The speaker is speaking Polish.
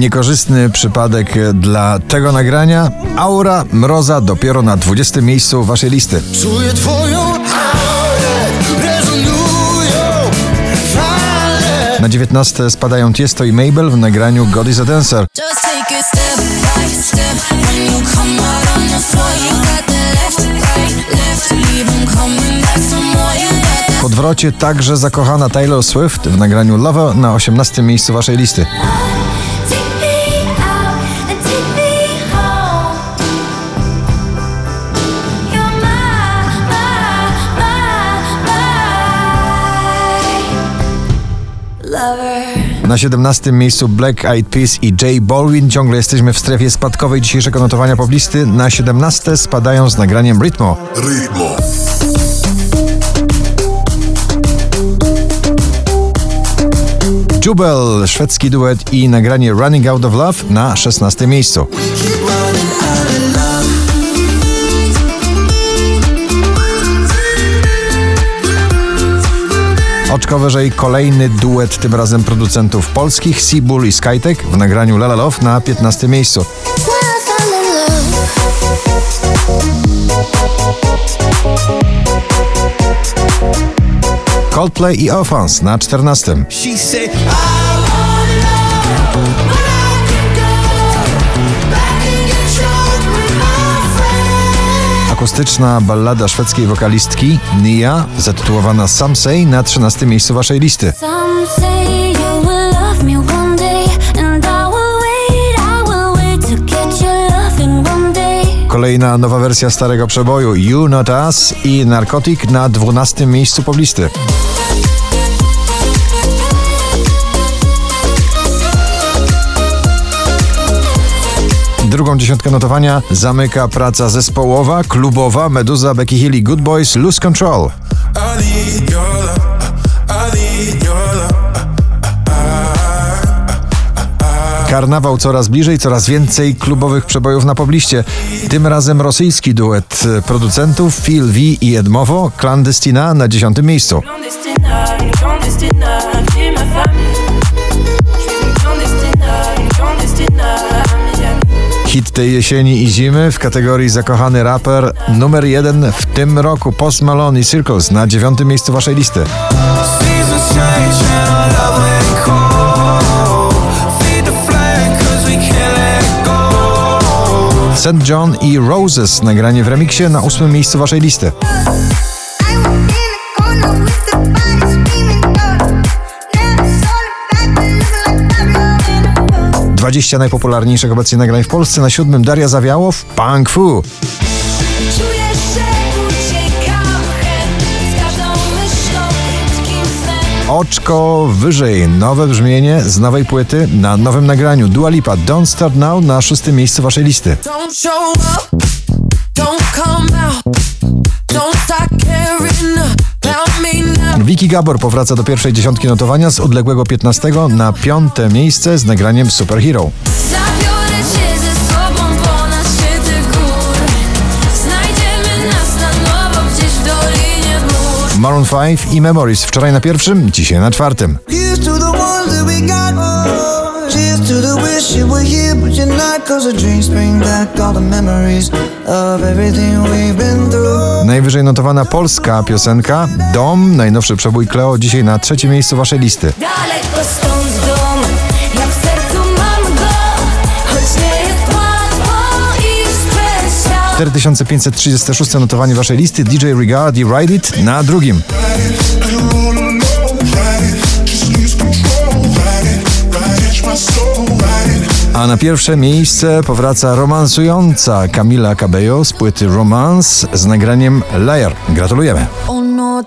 Niekorzystny przypadek dla tego nagrania. Aura Mroza dopiero na 20 miejscu waszej listy. Czuję twoją. Na 19 spadają Tiesto i Mabel w nagraniu God is a Dancer. W odwrocie także zakochana Taylor Swift w nagraniu Lover na 18 miejscu waszej listy. Na 17 miejscu Black Eyed Peas i J Balvin. Ciągle jesteśmy w strefie spadkowej dzisiejszego notowania poblisty. Na 17 spadają z nagraniem Ritmo. Ritmo. Jubel, szwedzki duet i nagranie Running Out of Love na 16 miejscu. Oczko wyżej kolejny duet, tym razem producentów polskich, Seabull i Skytek w nagraniu Lala Love na 15 miejscu. Coldplay i Offense na 14. akustyczna ballada szwedzkiej wokalistki Nia, zatytułowana Say na 13 miejscu waszej listy. Kolejna nowa wersja starego przeboju You Not Us i Narcotic na 12 miejscu poblisty. Drugą dziesiątkę notowania zamyka praca zespołowa, klubowa Meduza, Becky Hill i Good Boys Lose Control. Karnawał coraz bliżej, coraz więcej klubowych przebojów na pobliście. Tym razem rosyjski duet producentów Phil V i Edmowo, Clandestina na dziesiątym miejscu. Hit tej jesieni i zimy w kategorii zakochany raper numer jeden w tym roku Post Malone i Circles na dziewiątym miejscu waszej listy. St. John i Roses nagranie w remiksie na ósmym miejscu waszej listy. 20 najpopularniejszych obecnie nagrań w Polsce. Na siódmym Daria Zawiałow, Punk Fu. Oczko wyżej, nowe brzmienie z nowej płyty na nowym nagraniu Dua Lipa Don't Start Now na szóstym miejscu waszej listy. Vicky Gabor powraca do pierwszej dziesiątki notowania z odległego 15 na piąte miejsce z nagraniem Superhero. Maroon 5 i Memories wczoraj na pierwszym, dzisiaj na czwartym. To the wish you were here, but you're not. Cause the dreams bring back all the memories of everything we've been through. Najwyżej notowana polska piosenka Dom, najnowszy przebój Kleo, dzisiaj na trzecim miejscu waszej listy. Daleko stąd dom, ja w sercu mam go, choć nie jest łatwo i spesial. 4536 notowanie waszej listy DJ Regard i Ride It na drugim. A na pierwsze miejsce powraca romansująca Camila Cabello z płyty Romance z nagraniem Liar. Gratulujemy. Oh no,